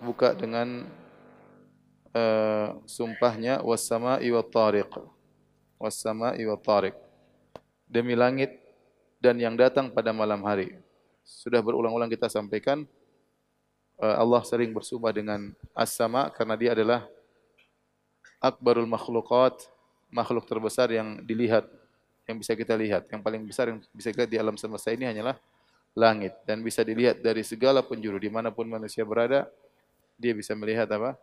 buka dengan uh, sumpahnya was-sama'i wat-tariq. Was-sama'i wat-tariq. Demi langit dan yang datang pada malam hari. Sudah berulang-ulang kita sampaikan uh, Allah sering bersumpah dengan as-sama karena dia adalah akbarul makhluqat, makhluk terbesar yang dilihat, yang bisa kita lihat. Yang paling besar yang bisa kita lihat di alam semesta ini hanyalah langit dan bisa dilihat dari segala penjuru di mana pun manusia berada dia bisa melihat apa?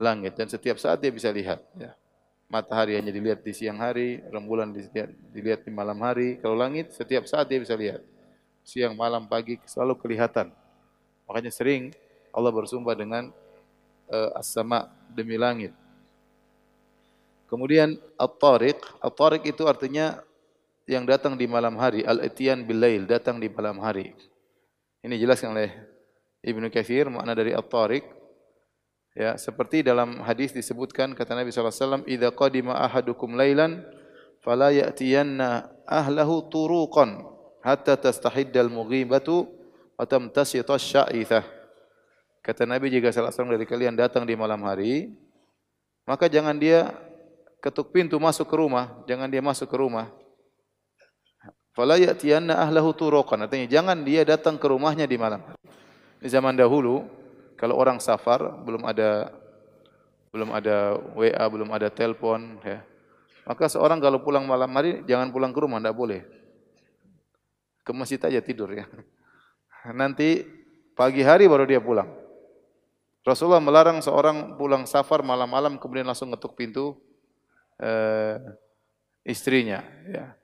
Langit. Dan setiap saat dia bisa lihat ya. matahari hanya dilihat di siang hari rembulan dilihat, dilihat di malam hari. Kalau langit setiap saat dia bisa lihat. Siang malam pagi selalu kelihatan. Makanya sering Allah bersumpah dengan uh, as-sama demi langit. Kemudian at-tariq, at-tariq itu artinya yang datang di malam hari, al-itiyan bil datang di malam hari. Ini jelaskan oleh Ibnu Katsir makna dari at-tariq. Ya, seperti dalam hadis disebutkan kata Nabi wasallam, "Idza qadima ahadukum lailan fala ya'tiyanna ahlahu turuqan hatta tastahiddal mughibatu wa tamtasita sya'ithah." Kata Nabi jika salah seorang dari kalian datang di malam hari, maka jangan dia ketuk pintu masuk ke rumah, jangan dia masuk ke rumah. Fala ya'tiyanna ahlahu turuqan. Artinya jangan dia datang ke rumahnya di malam. Di zaman dahulu kalau orang safar belum ada belum ada WA, belum ada telepon ya. Maka seorang kalau pulang malam hari jangan pulang ke rumah, tidak boleh. Ke masjid aja tidur ya. Nanti pagi hari baru dia pulang. Rasulullah melarang seorang pulang safar malam-malam kemudian langsung ngetuk pintu uh, istrinya. Ya.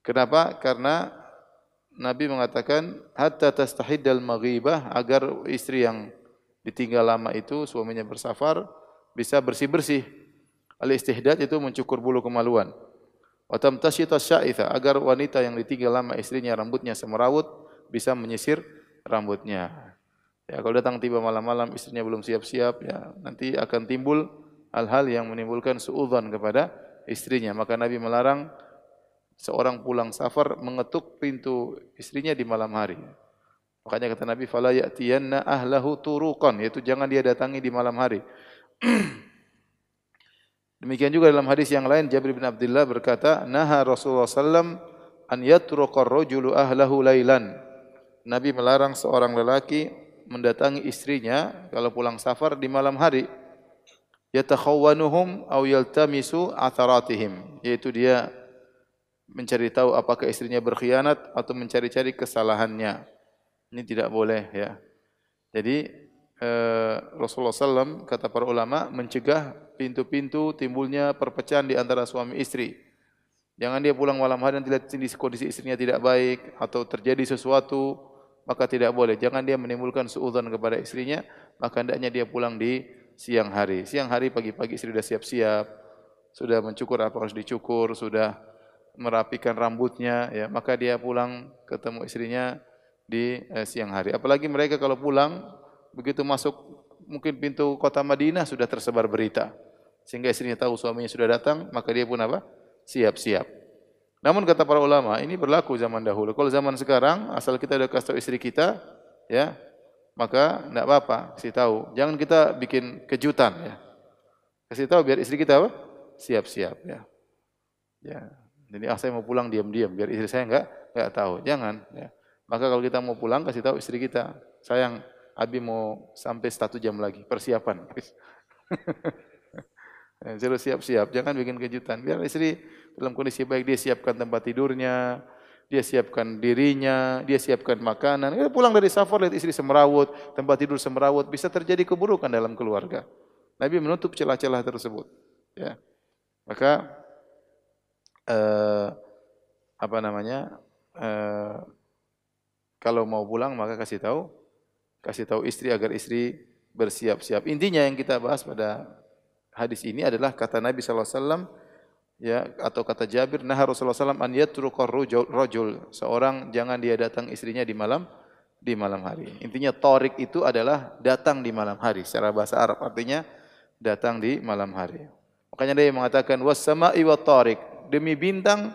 Kenapa? Karena Nabi mengatakan hatta tastahiddal maghibah agar istri yang ditinggal lama itu suaminya bersafar bisa bersih-bersih. Al-istihdad itu mencukur bulu kemaluan. Wa tamtashita sya'itha agar wanita yang ditinggal lama istrinya rambutnya semerawut bisa menyisir rambutnya. Ya, kalau datang tiba malam-malam istrinya belum siap-siap ya nanti akan timbul hal-hal yang menimbulkan suudzon kepada istrinya. Maka Nabi melarang seorang pulang safar mengetuk pintu istrinya di malam hari. Makanya kata Nabi, "Fala ya'tiyanna ahlahu turuqan," yaitu jangan dia datangi di malam hari. Demikian juga dalam hadis yang lain Jabir bin Abdullah berkata, "Naha Rasulullah sallam an yatruqa ar-rajulu ahlahu lailan." Nabi melarang seorang lelaki mendatangi istrinya kalau pulang safar di malam hari yatakhawwanuhum aw yaltamisu atharatihim yaitu dia mencari tahu apakah istrinya berkhianat atau mencari-cari kesalahannya ini tidak boleh ya. Jadi eh, Rasulullah SAW kata para ulama mencegah pintu-pintu timbulnya perpecahan di antara suami istri. Jangan dia pulang malam hari dan lihat kondisi istrinya tidak baik atau terjadi sesuatu maka tidak boleh. Jangan dia menimbulkan suudzon kepada istrinya maka hendaknya dia pulang di siang hari. Siang hari pagi-pagi istri sudah siap-siap, sudah mencukur apa harus dicukur, sudah merapikan rambutnya, ya. Maka dia pulang ketemu istrinya di eh, siang hari. Apalagi mereka kalau pulang begitu masuk mungkin pintu kota Madinah sudah tersebar berita, sehingga istrinya tahu suaminya sudah datang, maka dia pun apa? Siap-siap. Namun kata para ulama, ini berlaku zaman dahulu. Kalau zaman sekarang, asal kita sudah kasih tahu istri kita, ya maka tidak apa-apa, kasih tahu. Jangan kita bikin kejutan ya. Kasih tahu biar istri kita apa? Siap-siap ya. Ya. Jadi ah saya mau pulang diam-diam biar istri saya enggak enggak tahu. Jangan ya. Maka kalau kita mau pulang kasih tahu istri kita, sayang Abi mau sampai satu jam lagi persiapan. Suruh siap-siap, jangan bikin kejutan. Biar istri dalam kondisi baik dia siapkan tempat tidurnya, dia siapkan dirinya, dia siapkan makanan. Dia pulang dari safar lihat istri semerawut, tempat tidur semerawut, bisa terjadi keburukan dalam keluarga. Nabi menutup celah-celah tersebut. Ya. Maka eh, apa namanya? Eh, kalau mau pulang maka kasih tahu, kasih tahu istri agar istri bersiap-siap. Intinya yang kita bahas pada hadis ini adalah kata Nabi sallallahu alaihi wasallam ya atau kata Jabir nah Rasulullah SAW an yatruqar rajul seorang jangan dia datang istrinya di malam di malam hari. Intinya torik itu adalah datang di malam hari secara bahasa Arab artinya datang di malam hari. Makanya dia mengatakan was-sama'i wa tarik demi bintang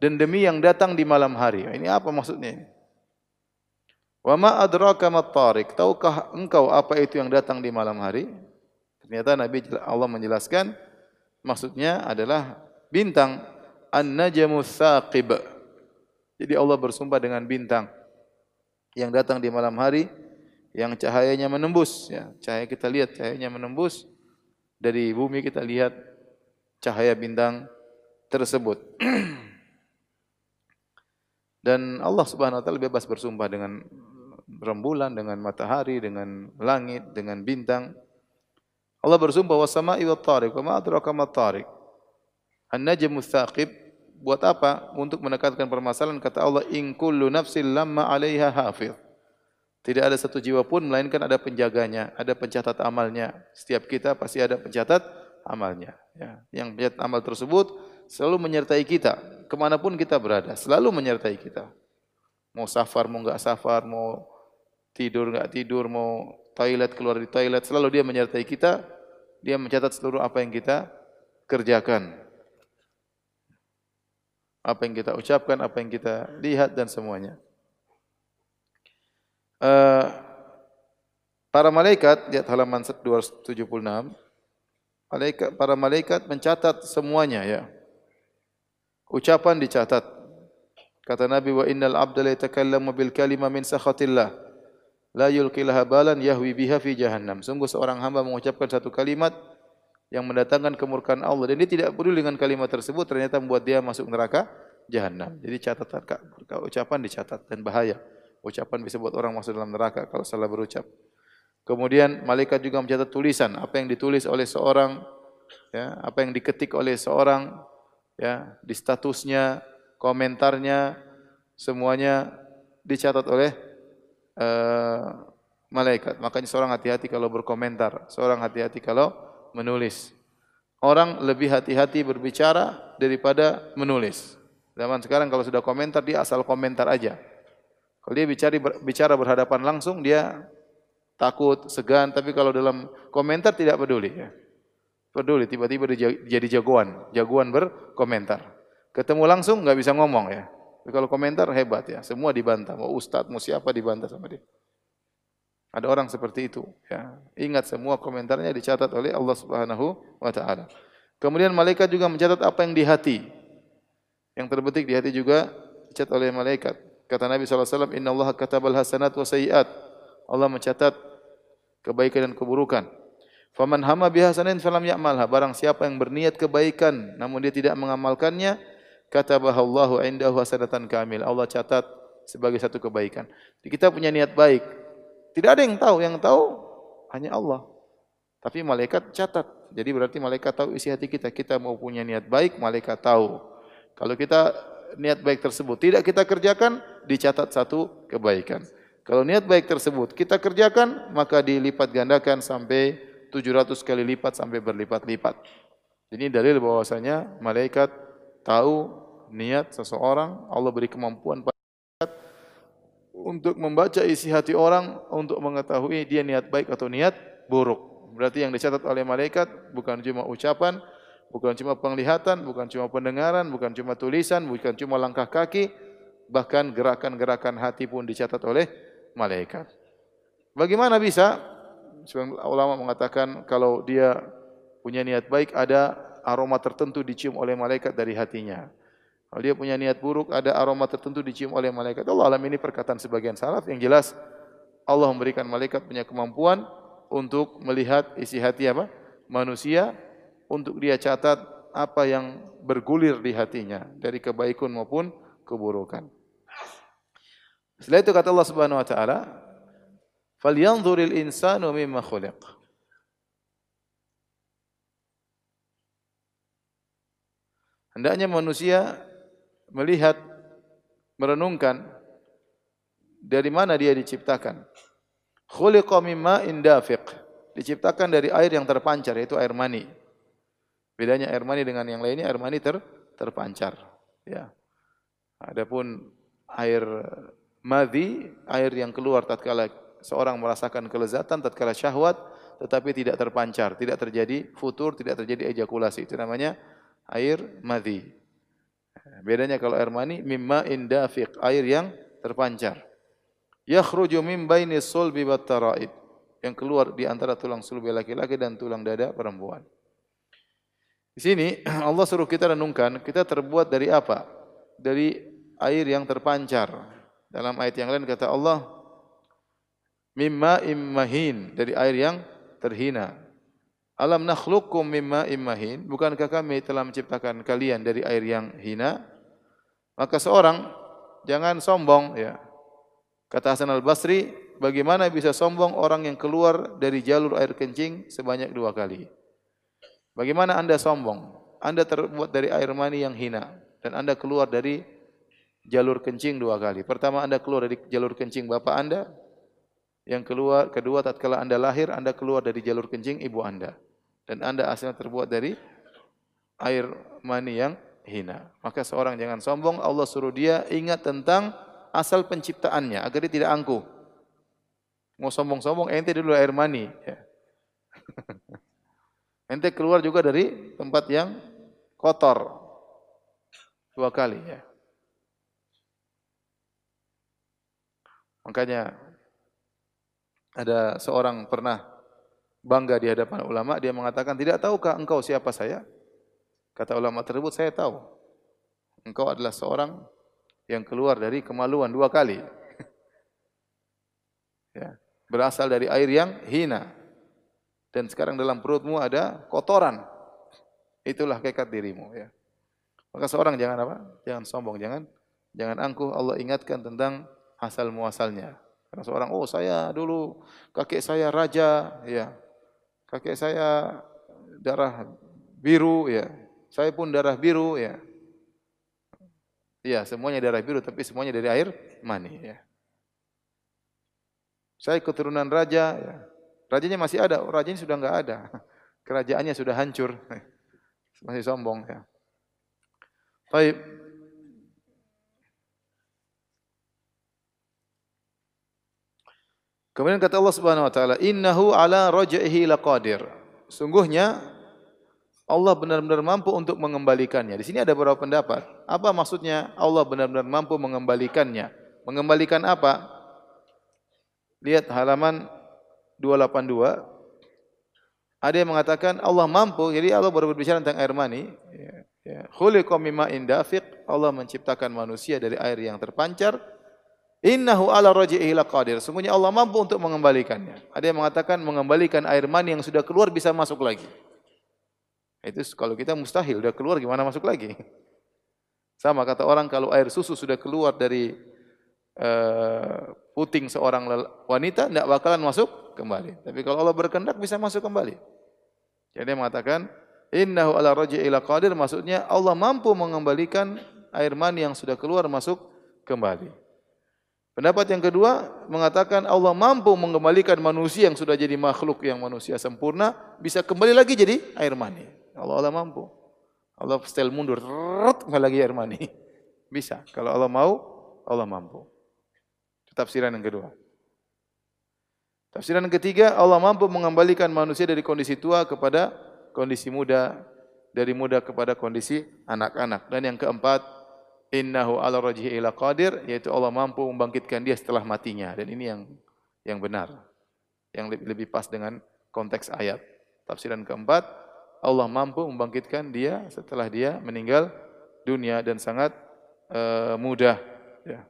dan demi yang datang di malam hari. Ini apa maksudnya? Wa ma adraka? Tahukah engkau apa itu yang datang di malam hari? Ternyata Nabi Allah menjelaskan maksudnya adalah bintang an-najmu tsaqib. Jadi Allah bersumpah dengan bintang yang datang di malam hari yang cahayanya menembus ya. Cahaya kita lihat cahayanya menembus dari bumi kita lihat cahaya bintang tersebut. Dan Allah Subhanahu wa taala bebas bersumpah dengan rembulan, dengan matahari, dengan langit, dengan bintang. Allah bersumpah wasama'i wat tariq, wa ma adraka mat tariq. An-najmu tsaqib buat apa? Untuk menekankan permasalahan kata Allah in kullu nafsin lamma 'alaiha hafiz. Tidak ada satu jiwa pun melainkan ada penjaganya, ada pencatat amalnya. Setiap kita pasti ada pencatat amalnya. Ya. Yang pencatat amal tersebut selalu menyertai kita ke mana pun kita berada, selalu menyertai kita. Mau safar, mau enggak safar, mau tidur nggak tidur, mau toilet keluar di toilet, selalu dia menyertai kita. Dia mencatat seluruh apa yang kita kerjakan. Apa yang kita ucapkan, apa yang kita lihat dan semuanya. Uh, para malaikat, lihat halaman 276. Malaikat, para malaikat mencatat semuanya ya. Ucapan dicatat. Kata Nabi wa innal abda la yatakallamu bil kalima min sakhatillah la yulqilaha balan yahwi biha fi jahannam. Sungguh seorang hamba mengucapkan satu kalimat yang mendatangkan kemurkaan Allah dan dia tidak peduli dengan kalimat tersebut ternyata membuat dia masuk neraka jahanam. Jadi catatan ucapan dicatat dan bahaya. Ucapan bisa buat orang masuk dalam neraka kalau salah berucap. Kemudian malaikat juga mencatat tulisan apa yang ditulis oleh seorang ya, apa yang diketik oleh seorang ya, di statusnya, komentarnya semuanya dicatat oleh uh, malaikat. Makanya seorang hati-hati kalau berkomentar, seorang hati-hati kalau menulis. Orang lebih hati-hati berbicara daripada menulis. Zaman sekarang kalau sudah komentar dia asal komentar aja. Kalau dia bicara bicara berhadapan langsung dia takut, segan, tapi kalau dalam komentar tidak peduli ya. Peduli tiba-tiba jadi jagoan, jagoan berkomentar. Ketemu langsung nggak bisa ngomong ya. Tapi kalau komentar hebat ya, semua dibantah. Mau ustadz, mau siapa dibantah sama dia. Ada orang seperti itu. Ya. Ingat semua komentarnya dicatat oleh Allah Subhanahu wa taala. Kemudian malaikat juga mencatat apa yang di hati. Yang terbetik di hati juga dicatat oleh malaikat. Kata Nabi SAW, Inna Allah katabal hasanat wa sayiat. Allah mencatat kebaikan dan keburukan. Faman hama bihasanain falam ya'malha. Barang siapa yang berniat kebaikan namun dia tidak mengamalkannya, katabahallahu indahu hasanatan kamil. Allah catat sebagai satu kebaikan. Kita punya niat baik. Tidak ada yang tahu, yang tahu hanya Allah. Tapi malaikat catat. Jadi berarti malaikat tahu isi hati kita. Kita mau punya niat baik, malaikat tahu. Kalau kita niat baik tersebut tidak kita kerjakan, dicatat satu kebaikan. Kalau niat baik tersebut kita kerjakan, maka dilipat gandakan sampai 700 kali lipat sampai berlipat-lipat. Ini dalil bahwasanya malaikat tahu niat seseorang, Allah beri kemampuan pada untuk membaca isi hati orang untuk mengetahui dia niat baik atau niat buruk. Berarti yang dicatat oleh malaikat bukan cuma ucapan, bukan cuma penglihatan, bukan cuma pendengaran, bukan cuma tulisan, bukan cuma langkah kaki, bahkan gerakan-gerakan hati pun dicatat oleh malaikat. Bagaimana bisa? Ulama mengatakan kalau dia punya niat baik ada aroma tertentu dicium oleh malaikat dari hatinya. Kalau dia punya niat buruk, ada aroma tertentu dicium oleh malaikat. Allah alam ini perkataan sebagian salaf yang jelas Allah memberikan malaikat punya kemampuan untuk melihat isi hati apa? manusia untuk dia catat apa yang bergulir di hatinya dari kebaikan maupun keburukan. Setelah itu kata Allah Subhanahu wa taala, "Falyanzuril insanu mimma khuliq." Hendaknya manusia melihat, merenungkan dari mana dia diciptakan. Khuliqa indafiq. Diciptakan dari air yang terpancar yaitu air mani. Bedanya air mani dengan yang lainnya air mani ter terpancar, ya. Adapun air madhi, air yang keluar tatkala seorang merasakan kelezatan tatkala syahwat tetapi tidak terpancar, tidak terjadi futur, tidak terjadi ejakulasi. Itu namanya air madhi. Bedanya kalau air mani mimma indafiq, air yang terpancar. yakhruju min baini sulbi wat taraib yang keluar di antara tulang sulbi laki-laki dan tulang dada perempuan. Di sini Allah suruh kita renungkan, kita terbuat dari apa? Dari air yang terpancar. Dalam ayat yang lain kata Allah, mimma immahin, dari air yang terhina. Alam nakhluqukum mimma immahin, bukankah kami telah menciptakan kalian dari air yang hina? Maka seorang jangan sombong ya. Kata Hasan Al-Basri, bagaimana bisa sombong orang yang keluar dari jalur air kencing sebanyak dua kali? Bagaimana Anda sombong? Anda terbuat dari air mani yang hina dan Anda keluar dari jalur kencing dua kali. Pertama Anda keluar dari jalur kencing bapak Anda, yang keluar kedua tatkala Anda lahir Anda keluar dari jalur kencing ibu Anda dan Anda asalnya terbuat dari air mani yang hina. Maka seorang jangan sombong, Allah suruh dia ingat tentang asal penciptaannya agar dia tidak angkuh. Mau sombong-sombong ente dulu air mani ya. ente keluar juga dari tempat yang kotor dua kali ya. Makanya ada seorang pernah bangga di hadapan ulama, dia mengatakan, "Tidak tahukah engkau siapa saya?" Kata ulama tersebut, "Saya tahu. Engkau adalah seorang yang keluar dari kemaluan dua kali. ya, berasal dari air yang hina. Dan sekarang dalam perutmu ada kotoran. Itulah kekat dirimu ya. Maka seorang jangan apa? Jangan sombong, jangan jangan angkuh. Allah ingatkan tentang asal muasalnya. Karena seorang, oh saya dulu kakek saya raja, ya. Kakek saya darah biru, ya. Saya pun darah biru, ya. Iya, semuanya darah biru tapi semuanya dari air mani ya. Saya keturunan raja ya. Rajanya masih ada, rajanya sudah enggak ada. Kerajaannya sudah hancur. Masih sombong ya. Baik. Kemudian kata Allah Subhanahu wa taala, "Innahu ala raj'ihi laqadir." Sungguhnya Allah benar-benar mampu untuk mengembalikannya. Di sini ada beberapa pendapat. Apa maksudnya Allah benar-benar mampu mengembalikannya? Mengembalikan apa? Lihat halaman 282. Ada yang mengatakan Allah mampu, jadi Allah baru berbicara tentang air mani. Ya, ya. Khuliqa mimma indafiq. Allah menciptakan manusia dari air yang terpancar. Innahu ala raji'ihi laqadir. Sungguhnya Allah mampu untuk mengembalikannya. Ada yang mengatakan mengembalikan air mani yang sudah keluar bisa masuk lagi. Itu kalau kita mustahil, udah keluar gimana masuk lagi? Sama kata orang kalau air susu sudah keluar dari uh, puting seorang wanita, tidak bakalan masuk kembali. Tapi kalau Allah berkehendak bisa masuk kembali. Jadi dia mengatakan, Innahu ala ila qadir, maksudnya Allah mampu mengembalikan air mani yang sudah keluar masuk kembali. Pendapat yang kedua mengatakan Allah mampu mengembalikan manusia yang sudah jadi makhluk yang manusia sempurna bisa kembali lagi jadi air mani. Allah Allah mampu. Allah setel mundur, nggak lagi air mani. Bisa. Kalau Allah mau, Allah mampu. Tafsiran yang kedua. Tafsiran yang ketiga, Allah mampu mengembalikan manusia dari kondisi tua kepada kondisi muda, dari muda kepada kondisi anak-anak. Dan yang keempat, innahu ala rajhi ila qadir, yaitu Allah mampu membangkitkan dia setelah matinya. Dan ini yang yang benar. Yang lebih, lebih pas dengan konteks ayat. Tafsiran keempat, Allah mampu membangkitkan dia setelah dia meninggal dunia dan sangat uh, mudah. Ya.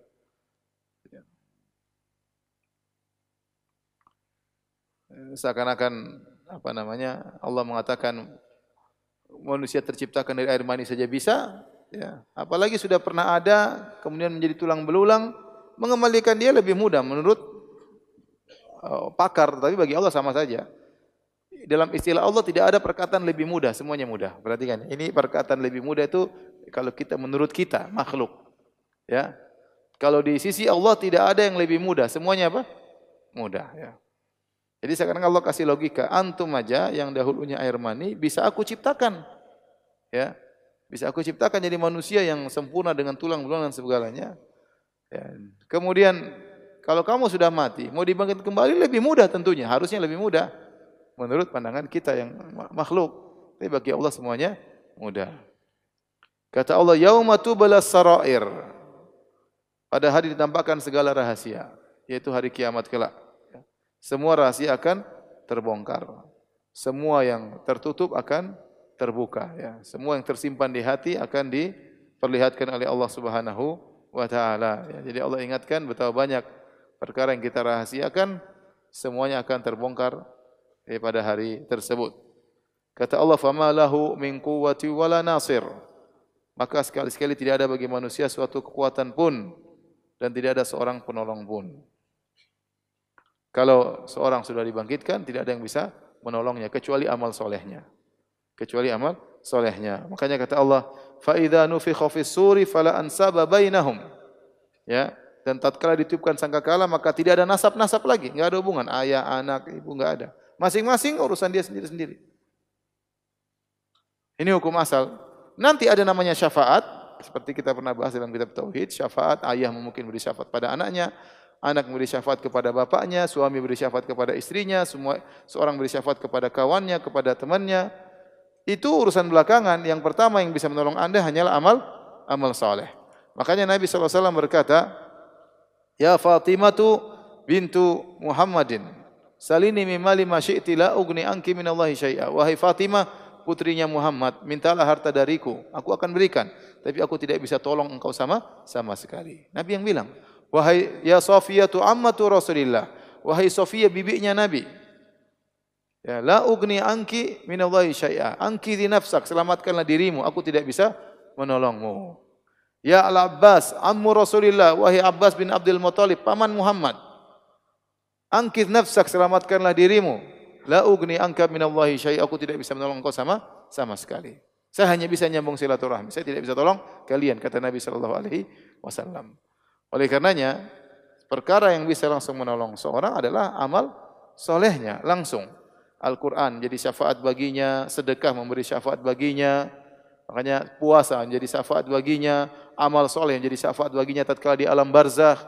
Seakan-akan apa namanya Allah mengatakan manusia terciptakan dari air mani saja bisa, ya. Apalagi sudah pernah ada kemudian menjadi tulang belulang, mengembalikan dia lebih mudah menurut uh, pakar, tapi bagi Allah sama saja dalam istilah Allah tidak ada perkataan lebih mudah, semuanya mudah. Perhatikan, ini perkataan lebih mudah itu kalau kita menurut kita makhluk. Ya. Kalau di sisi Allah tidak ada yang lebih mudah, semuanya apa? Mudah, ya. Jadi sekarang Allah kasih logika, antum aja yang dahulunya air mani bisa aku ciptakan. Ya. Bisa aku ciptakan jadi manusia yang sempurna dengan tulang belulang dan segalanya. Ya. Kemudian kalau kamu sudah mati, mau dibangkit kembali lebih mudah tentunya, harusnya lebih mudah menurut pandangan kita yang makhluk. Tapi bagi Allah semuanya mudah. Kata Allah, "Yauma tubalas sarair." Pada hari ditampakkan segala rahasia. yaitu hari kiamat kelak. Semua rahasia akan terbongkar. Semua yang tertutup akan terbuka ya. Semua yang tersimpan di hati akan diperlihatkan oleh Allah Subhanahu wa taala ya. Jadi Allah ingatkan betapa banyak perkara yang kita rahasiakan semuanya akan terbongkar eh, pada hari tersebut. Kata Allah, "Fama lahu min quwwati wala nasir." Maka sekali-sekali tidak ada bagi manusia suatu kekuatan pun dan tidak ada seorang penolong pun. Kalau seorang sudah dibangkitkan, tidak ada yang bisa menolongnya kecuali amal solehnya kecuali amal solehnya. Makanya kata Allah, faida nufi fis suri fala ansaba bainahum. Ya, dan tatkala ditiupkan sangkakala maka tidak ada nasab-nasab lagi, enggak ada hubungan ayah, anak, ibu enggak ada. Masing-masing urusan dia sendiri-sendiri. Ini hukum asal. Nanti ada namanya syafaat, seperti kita pernah bahas dalam kitab tauhid, syafaat ayah mungkin beri syafaat pada anaknya, anak beri syafaat kepada bapaknya, suami beri syafaat kepada istrinya, semua seorang beri syafaat kepada kawannya, kepada temannya, itu urusan belakangan. Yang pertama yang bisa menolong Anda hanyalah amal amal saleh. Makanya Nabi SAW berkata, Ya Fatimah tu bintu Muhammadin, salini mimali ma syi'ti la ugni anki minallahi syai'a. Wahai Fatimah, putrinya Muhammad, mintalah harta dariku, aku akan berikan. Tapi aku tidak bisa tolong engkau sama sama sekali. Nabi yang bilang, Wahai ya Sofia tu ammatu Rasulillah. Wahai Sofia bibinya Nabi. Ya, la ugni anki minallahi syai'a. Anki di nafsak, selamatkanlah dirimu, aku tidak bisa menolongmu. Ya Al-Abbas, ammu Rasulillah, wahai Abbas bin Abdul Muthalib, paman Muhammad. Angkit nafsak, selamatkanlah dirimu. La ugni anka minallahi syai'a, aku tidak bisa menolong engkau sama sama sekali. Saya hanya bisa nyambung silaturahmi. Saya tidak bisa tolong kalian kata Nabi sallallahu alaihi wasallam. Oleh karenanya, perkara yang bisa langsung menolong seorang adalah amal solehnya langsung. Al-Quran jadi syafaat baginya, sedekah memberi syafaat baginya, makanya puasa menjadi syafaat baginya, amal soleh menjadi syafaat baginya tatkala di alam barzah.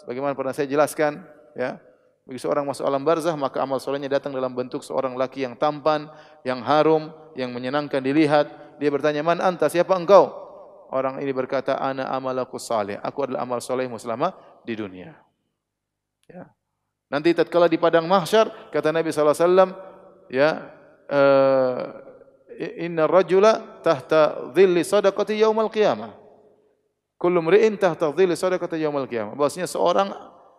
Sebagaimana pernah saya jelaskan, ya. Bagi seorang masuk alam barzah, maka amal solehnya datang dalam bentuk seorang laki yang tampan, yang harum, yang menyenangkan dilihat. Dia bertanya, "Man anta? Siapa engkau?" orang ini berkata ana amalaku saleh. Aku adalah amal solehmu selama di dunia. Ya. Nanti tatkala di padang mahsyar kata Nabi wasallam ya uh, inna rajula tahta dhilli sadaqati yaumal qiyamah. Kullu mri'in tahta dhilli sadaqati yaumal qiyamah. Bahwasanya seorang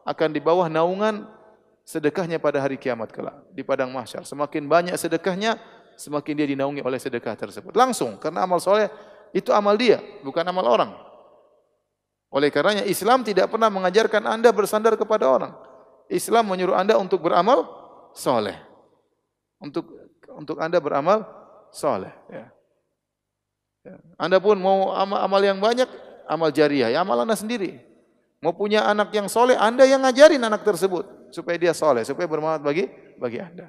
akan di bawah naungan sedekahnya pada hari kiamat kelak di padang mahsyar. Semakin banyak sedekahnya, semakin dia dinaungi oleh sedekah tersebut. Langsung karena amal soleh itu amal dia, bukan amal orang. Oleh karenanya Islam tidak pernah mengajarkan Anda bersandar kepada orang. Islam menyuruh Anda untuk beramal soleh. Untuk untuk Anda beramal soleh. Ya. Ya. Anda pun mau amal, amal yang banyak, amal jariah, ya amal Anda sendiri. Mau punya anak yang soleh, Anda yang ngajarin anak tersebut supaya dia soleh, supaya bermanfaat bagi bagi Anda.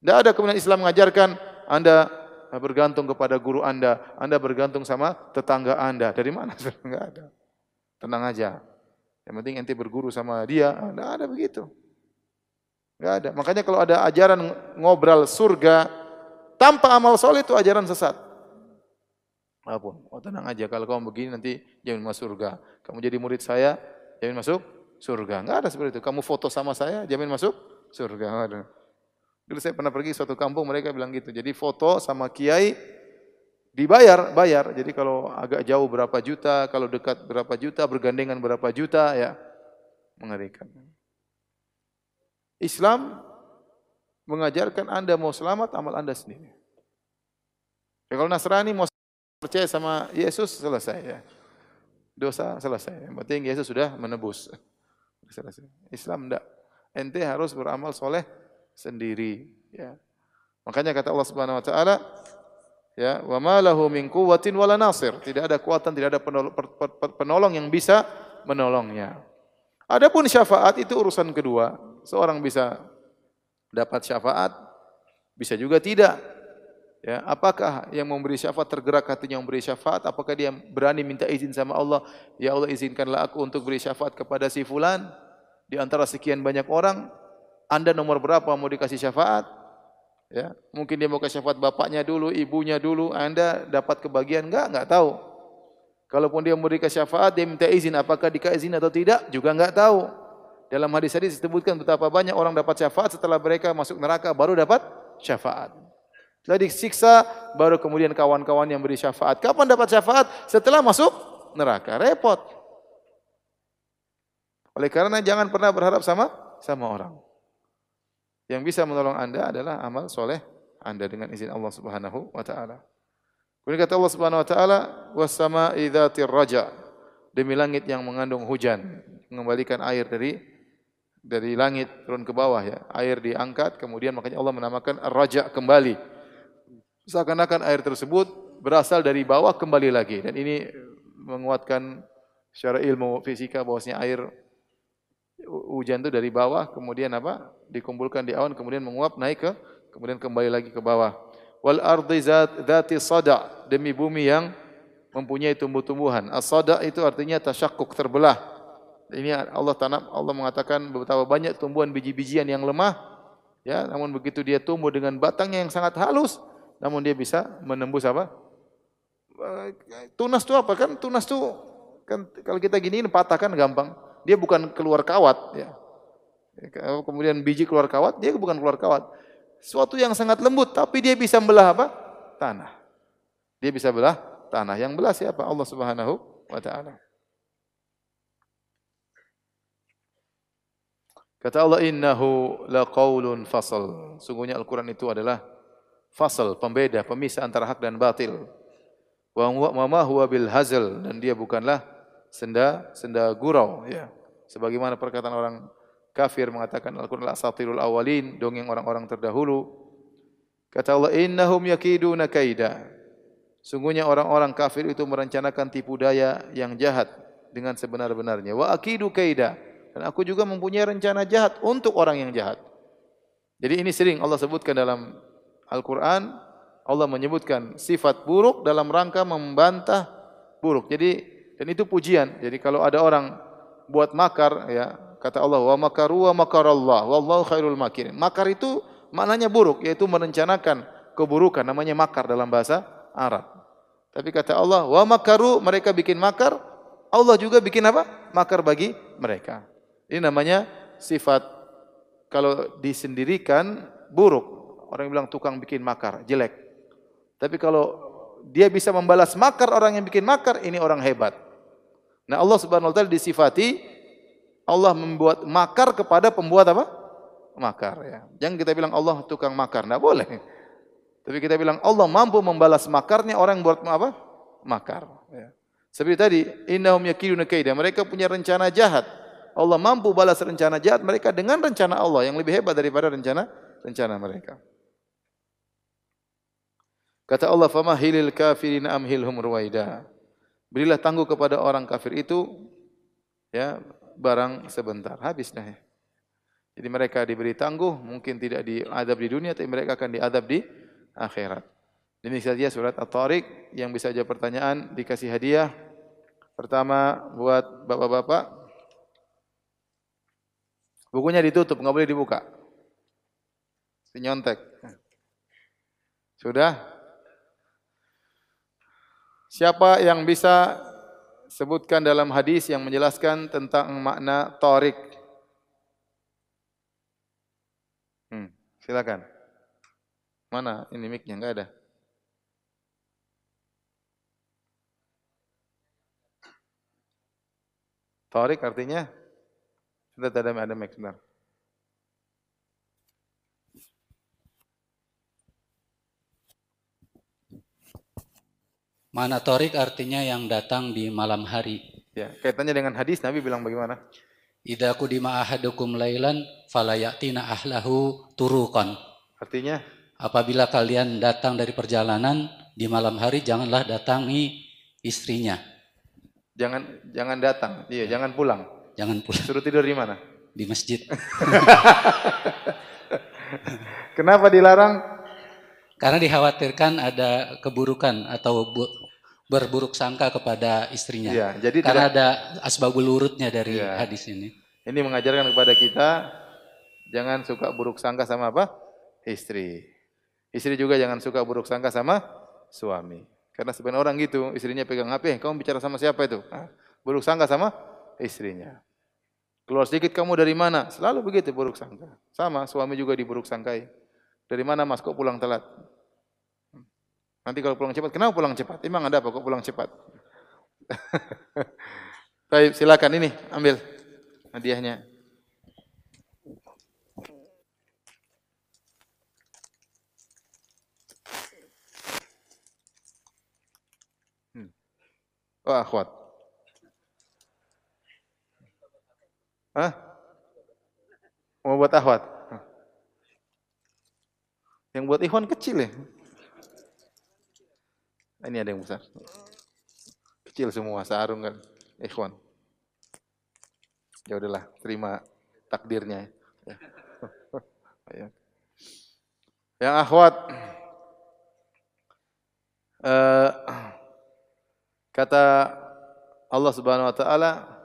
Tidak ada kemudian Islam mengajarkan Anda bergantung kepada guru Anda, Anda bergantung sama tetangga Anda. Dari mana? Enggak ada. Tenang aja. Yang penting ente berguru sama dia, enggak ada begitu. Enggak ada. Makanya kalau ada ajaran ngobrol surga tanpa amal soleh itu ajaran sesat. Apa pun. Oh tenang aja kalau kamu begini nanti jamin masuk surga. Kamu jadi murid saya, jamin masuk surga. Enggak ada seperti itu. Kamu foto sama saya, jamin masuk surga. Enggak ada. Dulu saya pernah pergi suatu kampung mereka bilang gitu. Jadi foto sama kiai dibayar, bayar. Jadi kalau agak jauh berapa juta, kalau dekat berapa juta, bergandengan berapa juta ya. Mengerikan. Islam mengajarkan Anda mau selamat amal Anda sendiri. Ya, kalau Nasrani mau percaya sama Yesus selesai ya. Dosa selesai. Yang penting Yesus sudah menebus. Selesai. Islam enggak. Ente harus beramal soleh sendiri ya. Makanya kata Allah Subhanahu wa taala ya, wa ma lahu min quwwatin wala nasir. Tidak ada kekuatan, tidak ada penolong yang bisa menolongnya. Adapun syafaat itu urusan kedua. Seorang bisa dapat syafaat, bisa juga tidak. Ya, apakah yang memberi syafaat tergerak hatinya memberi syafaat? Apakah dia berani minta izin sama Allah? Ya Allah izinkanlah aku untuk beri syafaat kepada si fulan di antara sekian banyak orang. Anda nomor berapa mau dikasih syafaat? Ya, mungkin dia mau kasih syafaat bapaknya dulu, ibunya dulu, Anda dapat kebagian enggak? Enggak tahu. Kalaupun dia dikasih syafaat, dia minta izin apakah dikasih izin atau tidak? Juga enggak tahu. Dalam hadis-hadis disebutkan betapa banyak orang dapat syafaat setelah mereka masuk neraka baru dapat syafaat. Setelah disiksa baru kemudian kawan-kawan yang beri syafaat. Kapan dapat syafaat? Setelah masuk neraka. Repot. Oleh karena jangan pernah berharap sama sama orang. Yang bisa menolong Anda adalah amal soleh Anda dengan izin Allah Subhanahu wa taala. Kemudian kata Allah Subhanahu wa taala, "Was sama'i dzatir raja." Demi langit yang mengandung hujan, mengembalikan air dari dari langit turun ke bawah ya. Air diangkat, kemudian makanya Allah menamakan raja kembali. Seakan-akan air tersebut berasal dari bawah kembali lagi dan ini menguatkan secara ilmu fisika bahwasanya air hujan itu dari bawah kemudian apa? dikumpulkan di awan kemudian menguap naik ke kemudian kembali lagi ke bawah. Wal ardi dzati sada demi bumi yang mempunyai tumbuh-tumbuhan. As-sada itu artinya tasyakkuk terbelah. Ini Allah tanam Allah mengatakan betapa banyak tumbuhan biji-bijian yang lemah ya namun begitu dia tumbuh dengan batangnya yang sangat halus namun dia bisa menembus apa? Tunas itu apa kan? Tunas itu kan kalau kita gini patahkan gampang. Dia bukan keluar kawat ya. Kemudian biji keluar kawat, dia bukan keluar kawat. Suatu yang sangat lembut tapi dia bisa belah apa? Tanah. Dia bisa belah tanah. Yang belah siapa? Allah Subhanahu wa taala. Kata Allah innahu laqaulun fasal. Sungguhnya Al-Qur'an itu adalah fasal, pembeda, pemisah antara hak dan batil. Wa ma huwa bil hazal dan dia bukanlah senda senda gurau ya. Sebagaimana perkataan orang kafir mengatakan Al-Qur'an asatirul awalin, dongeng orang-orang terdahulu. Kata Allah innahum yakiduna kaida. Sungguhnya orang-orang kafir itu merencanakan tipu daya yang jahat dengan sebenar-benarnya. Wa akidu kaida dan aku juga mempunyai rencana jahat untuk orang yang jahat. Jadi ini sering Allah sebutkan dalam Al-Quran. Allah menyebutkan sifat buruk dalam rangka membantah buruk. Jadi dan itu pujian. Jadi kalau ada orang buat makar, ya kata Allah, wa makaru wa makarallah, wallahu khairul makirin. Makar itu maknanya buruk, yaitu merencanakan keburukan. Namanya makar dalam bahasa Arab. Tapi kata Allah, wa makaru, mereka bikin makar, Allah juga bikin apa? Makar bagi mereka. Ini namanya sifat kalau disendirikan buruk. Orang yang bilang tukang bikin makar, jelek. Tapi kalau dia bisa membalas makar orang yang bikin makar, ini orang hebat. Nah Allah subhanahu wa ta'ala disifati, Allah membuat makar kepada pembuat apa? Makar. Ya. Jangan kita bilang Allah tukang makar, tidak boleh. Tapi kita bilang Allah mampu membalas makarnya orang yang buat apa? Makar. Ya. Seperti tadi, innahum yakiduna kaida. Mereka punya rencana jahat. Allah mampu balas rencana jahat mereka dengan rencana Allah yang lebih hebat daripada rencana rencana mereka. Kata Allah, "Famahilil kafirin amhilhum ruwaida." Berilah tangguh kepada orang kafir itu ya barang sebentar, habis dah. Ya. Jadi mereka diberi tangguh, mungkin tidak diadab di dunia, tapi mereka akan diadab di akhirat. Ini saja surat At-Tariq yang bisa jawab pertanyaan, dikasih hadiah. Pertama buat bapak-bapak, Bukunya ditutup, nggak boleh dibuka. Nyontek. Sudah? Siapa yang bisa sebutkan dalam hadis yang menjelaskan tentang makna torik? Hmm, silakan. Mana ini mic-nya? Enggak ada. Torik artinya sudah ada ada mic sebentar. Mana torik artinya yang datang di malam hari. Ya, kaitannya dengan hadis Nabi bilang bagaimana? Idza kudima ahadukum lailan falayatina ahlahu turukan. Artinya apabila kalian datang dari perjalanan di malam hari janganlah datangi istrinya. Jangan jangan datang, iya, jangan pulang. Jangan pulang. Suruh tidur di mana? Di masjid. Kenapa dilarang? Karena dikhawatirkan ada keburukan atau berburuk sangka kepada istrinya. Ya, jadi Karena tidak, ada asbabul urutnya dari ya. hadis ini. Ini mengajarkan kepada kita jangan suka buruk sangka sama apa? Istri. Istri juga jangan suka buruk sangka sama suami. Karena sebenarnya orang gitu, istrinya pegang HP, kamu bicara sama siapa itu? Nah, buruk sangka sama istrinya. Keluar sedikit kamu dari mana? Selalu begitu buruk sangka. Sama suami juga diburuk sangkai. Dari mana mas kok pulang telat? Nanti kalau pulang cepat, kenapa pulang cepat? Emang ada apa kok pulang cepat? Baik, silakan ini ambil hadiahnya. Hmm. Wah, kuat. Hah? Mau buat ahwat? Yang buat ikhwan kecil ya? Ini ada yang besar. Kecil semua, sarung kan. Ikhwan. Ya udahlah, terima takdirnya. Ya. Yang akhwat, uh, kata Allah Subhanahu Wa Taala,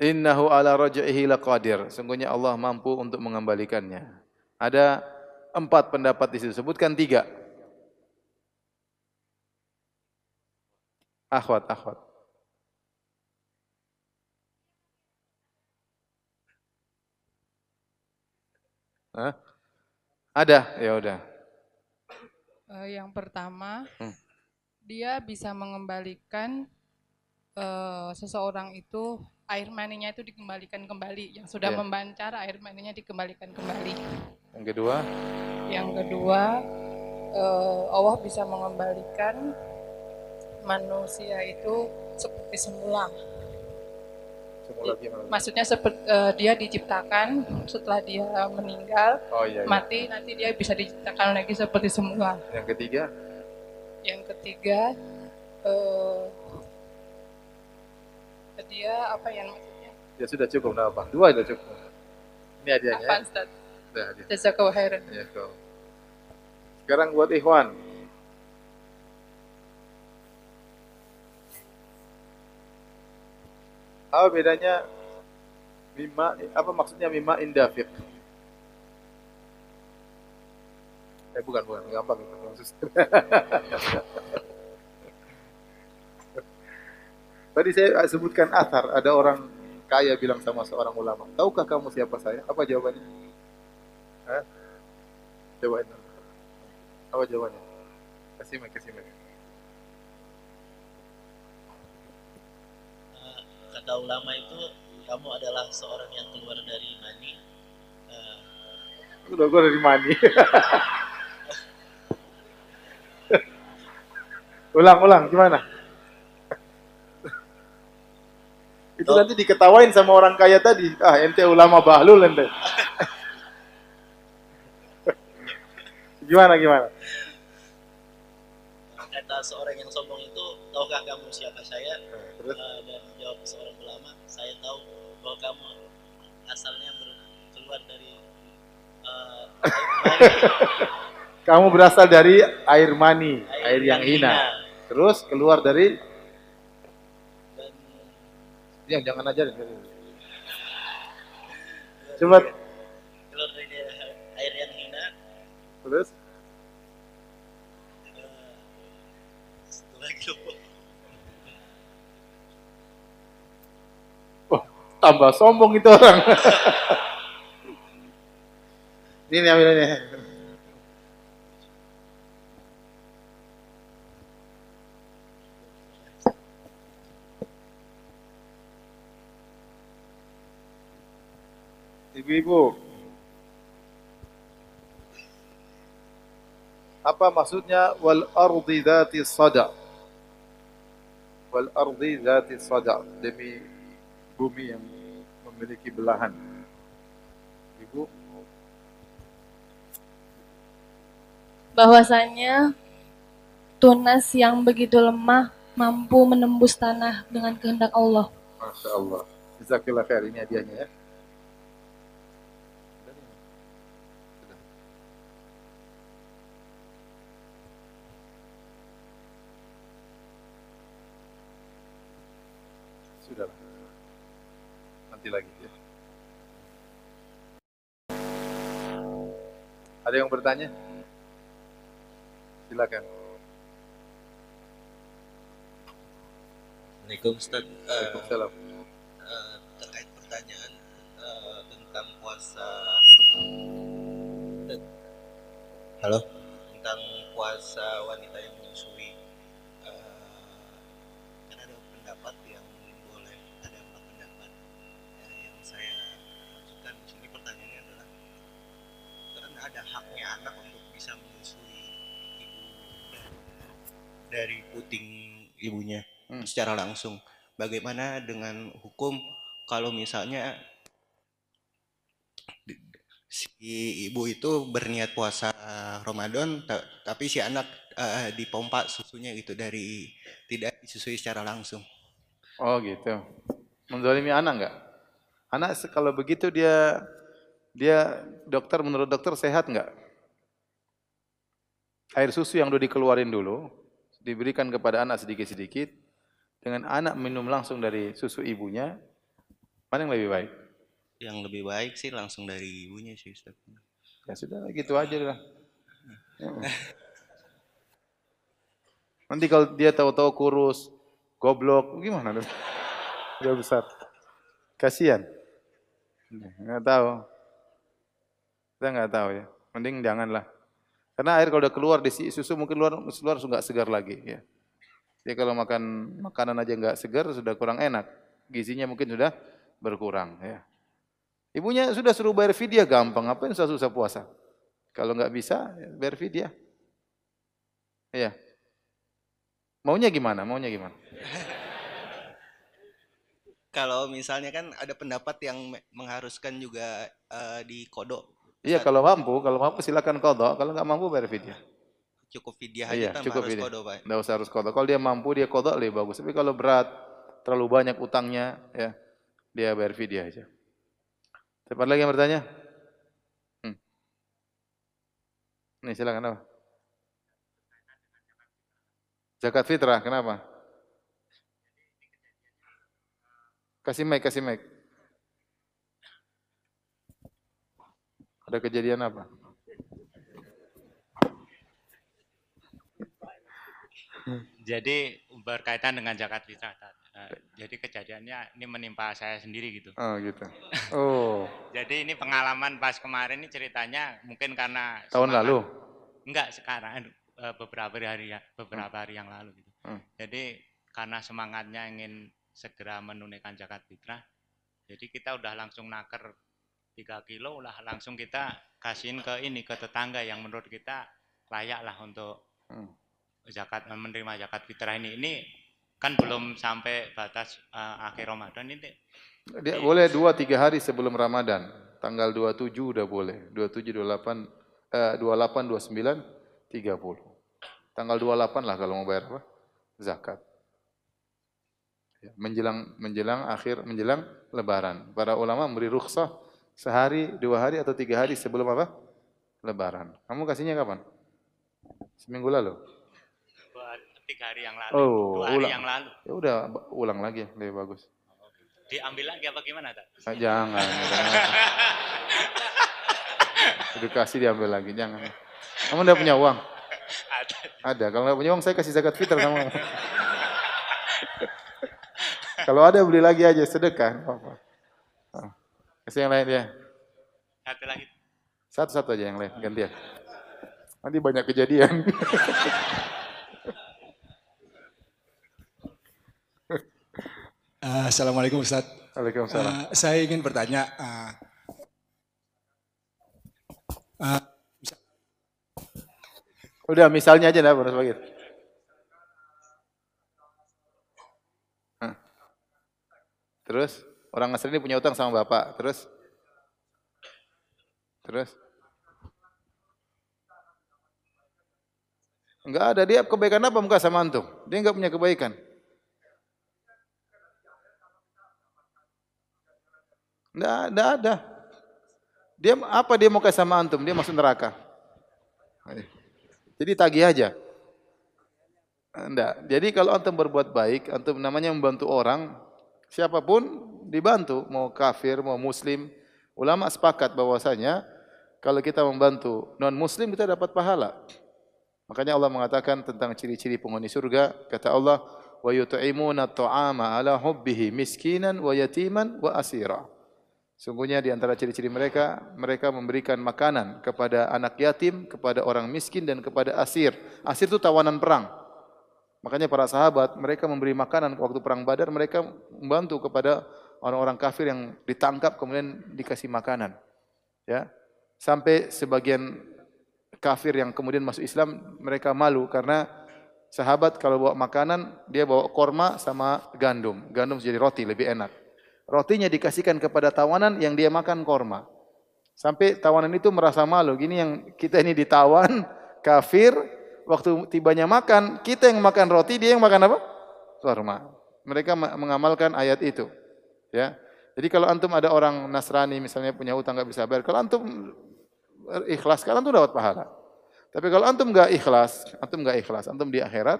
Innahu ala raj'ihi laqadir. Sungguhnya Allah mampu untuk mengembalikannya. Ada empat pendapat di situ. Sebutkan tiga. Akhwat, akhwat. Hah? Ada, ya udah. Uh, yang pertama, hmm. dia bisa mengembalikan uh, seseorang itu air maninya itu dikembalikan kembali. Yang sudah yeah. membancar air maninya dikembalikan kembali. Yang kedua? Yang kedua, uh, Allah bisa mengembalikan manusia itu seperti semula. Semula gimana? Maksudnya seperti uh, dia diciptakan setelah dia meninggal, oh, iya, iya. mati nanti dia bisa diciptakan lagi seperti semula. Yang ketiga? Yang ketiga, uh, dia apa yang maksudnya? Ya sudah cukup, nah apa? Dua sudah cukup. Ini hadiahnya. Apa Ustaz? Sudah hadiah. Jazakallahu khairan. Ya, kau. Sekarang buat Ikhwan. Apa bedanya mima apa maksudnya mima indafiq? Eh bukan bukan gampang itu Tadi saya sebutkan athar, ada orang kaya bilang sama seorang ulama, tahukah kamu siapa saya? Apa jawabannya? Hah? Jawabannya. Apa jawabannya? Kasih mic, kasih mic. Eh, kata ulama itu, kamu adalah seorang yang keluar dari mani. Uh, Udah gue dari mani. ulang, ulang, gimana? Itu nanti diketawain sama orang kaya tadi. Ah, ente ulama bahlul ente. gimana gimana? Kata seorang yang sombong itu, tahukah kamu siapa saya? Terus? Uh, dan jawab seorang ulama, saya tahu bahwa kamu asalnya keluar dari uh, kamu berasal dari air mani, air, air yang, yang hina. hina. Terus keluar dari yang jangan aja Coba. Keluar dari air yang hina. Terus? Oh, tambah sombong itu orang. ini ambil ini. Ibu-ibu. Apa maksudnya wal ardi dzati sada? Wal ardi dzati sada demi bumi yang memiliki belahan. Ibu bahwasanya tunas yang begitu lemah mampu menembus tanah dengan kehendak Allah. Masya Allah. Jazakallah khair ini hadiahnya ya. Nanti lagi ya. Ada yang bertanya? Silakan. Assalamualaikum Ustaz. Uh, Uh, terkait pertanyaan uh, tentang puasa. Halo. Tentang puasa wanita yang dari puting ibunya hmm. secara langsung. Bagaimana dengan hukum kalau misalnya si ibu itu berniat puasa Ramadan tapi si anak uh, dipompa susunya gitu dari tidak disusui secara langsung. Oh gitu. Menzalimi anak enggak? Anak kalau begitu dia dia dokter menurut dokter sehat enggak? Air susu yang udah dikeluarin dulu diberikan kepada anak sedikit-sedikit dengan anak minum langsung dari susu ibunya, mana yang lebih baik? Yang lebih baik sih langsung dari ibunya sih Ustaz. Ya sudah gitu aja lah. Nanti kalau dia tahu-tahu kurus, goblok, gimana? Udah besar. Kasihan. Nggak tahu. Kita nggak tahu ya. Mending janganlah. Karena air kalau udah keluar di susu mungkin luar keluar nggak segar lagi ya. Jadi kalau makan makanan aja nggak segar sudah kurang enak. Gizinya mungkin sudah berkurang ya. Ibunya sudah suruh bayar fidyah gampang, ngapain susah-susah puasa? Kalau nggak bisa, ya bayar fidyah. Iya. Maunya gimana? Maunya gimana? Kalau misalnya kan ada pendapat yang mengharuskan juga uh, di kodok. Iya, kalau mampu, kalau mampu silakan kodok, kalau nggak mampu bayar fidyah cukup fidyah aja iya, cukup harus kodok Pak. Enggak usah harus kodok. Kalau dia mampu dia kodok lebih bagus. Tapi kalau berat, terlalu banyak utangnya, ya dia bayar fidyah aja. Siapa lagi yang bertanya? Hmm. Nih silakan apa? Zakat fitrah, kenapa? Kasih mic, kasih mic. Ada kejadian apa? Jadi berkaitan dengan zakat fitrah. Jadi kejadiannya ini menimpa saya sendiri gitu. Oh gitu. Oh. Jadi ini pengalaman pas kemarin ini ceritanya mungkin karena tahun semangat, lalu. Enggak sekarang eh, beberapa hari ya beberapa hari yang lalu gitu. Hmm. Jadi karena semangatnya ingin segera menunaikan zakat fitrah, jadi kita udah langsung naker 3 kilo lah langsung kita kasihin ke ini ke tetangga yang menurut kita layak lah untuk hmm zakat menerima zakat fitrah ini ini kan belum sampai batas uh, akhir Ramadan ini. Dia ini, boleh dua tiga hari sebelum Ramadan. Tanggal 27 udah boleh. 27, 28, eh, 28, 29, 30. Tanggal 28 lah kalau mau bayar apa? Zakat. Ya, menjelang menjelang akhir menjelang Lebaran. Para ulama memberi rukhsah sehari, dua hari atau tiga hari sebelum apa? Lebaran. Kamu kasihnya kapan? Seminggu lalu tiga hari yang lalu, oh, dua hari ulang. yang lalu. Ya udah ulang lagi lebih bagus. Diambil lagi apa gimana tak? Ah, jangan. Edukasi diambil lagi, jangan. Kamu udah punya uang? Ada. Ada. Kalau nggak punya uang saya kasih zakat fitrah kamu. Kalau ada beli lagi aja sedekah. Apa? Kasih yang lain ya. Satu lagi. Satu-satu aja yang lain gantian. Nanti banyak kejadian. Uh, Assalamualaikum Ustaz. Waalaikumsalam. Uh, saya ingin bertanya. Uh, uh, Udah misalnya aja lah Baru Bagir. Terus orang ini punya utang sama bapak. Terus? Terus? Enggak ada dia kebaikan apa muka sama antum? Dia enggak punya kebaikan. Tidak, tidak ada. Dia apa dia mau kasih sama antum? Dia masuk neraka. Jadi tagih aja. Enggak. Jadi kalau antum berbuat baik, antum namanya membantu orang, siapa pun dibantu, mau kafir, mau muslim. Ulama sepakat bahwasanya kalau kita membantu non muslim kita dapat pahala. Makanya Allah mengatakan tentang ciri-ciri penghuni surga, kata Allah, wa yut'imuna at'ama ala hubbihi miskinan wa yatiman wa asira. Sungguhnya di antara ciri-ciri mereka, mereka memberikan makanan kepada anak yatim, kepada orang miskin dan kepada asir. Asir itu tawanan perang. Makanya para sahabat, mereka memberi makanan waktu perang Badar, mereka membantu kepada orang-orang kafir yang ditangkap kemudian dikasih makanan. Ya. Sampai sebagian kafir yang kemudian masuk Islam, mereka malu karena sahabat kalau bawa makanan, dia bawa korma sama gandum. Gandum jadi roti, lebih enak. Rotinya dikasihkan kepada tawanan yang dia makan korma. Sampai tawanan itu merasa malu. Gini yang kita ini ditawan, kafir, waktu tibanya makan, kita yang makan roti, dia yang makan apa? Korma. Mereka mengamalkan ayat itu. Ya. Jadi kalau antum ada orang Nasrani misalnya punya utang nggak bisa bayar, kalau antum ikhlas, kalian tuh dapat pahala. Tapi kalau antum nggak ikhlas, antum nggak ikhlas, antum di akhirat,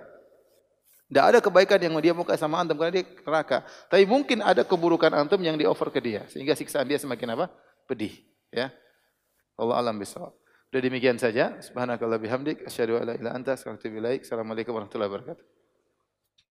tidak ada kebaikan yang dia mau sama antum karena dia neraka. Tapi mungkin ada keburukan antum yang di-offer ke dia sehingga siksaan dia semakin apa? pedih, ya. Allah alam bisawab. Sudah demikian saja. Subhanakallah bihamdik asyhadu an la ilaha illa anta. Assalamualaikum warahmatullahi wabarakatuh.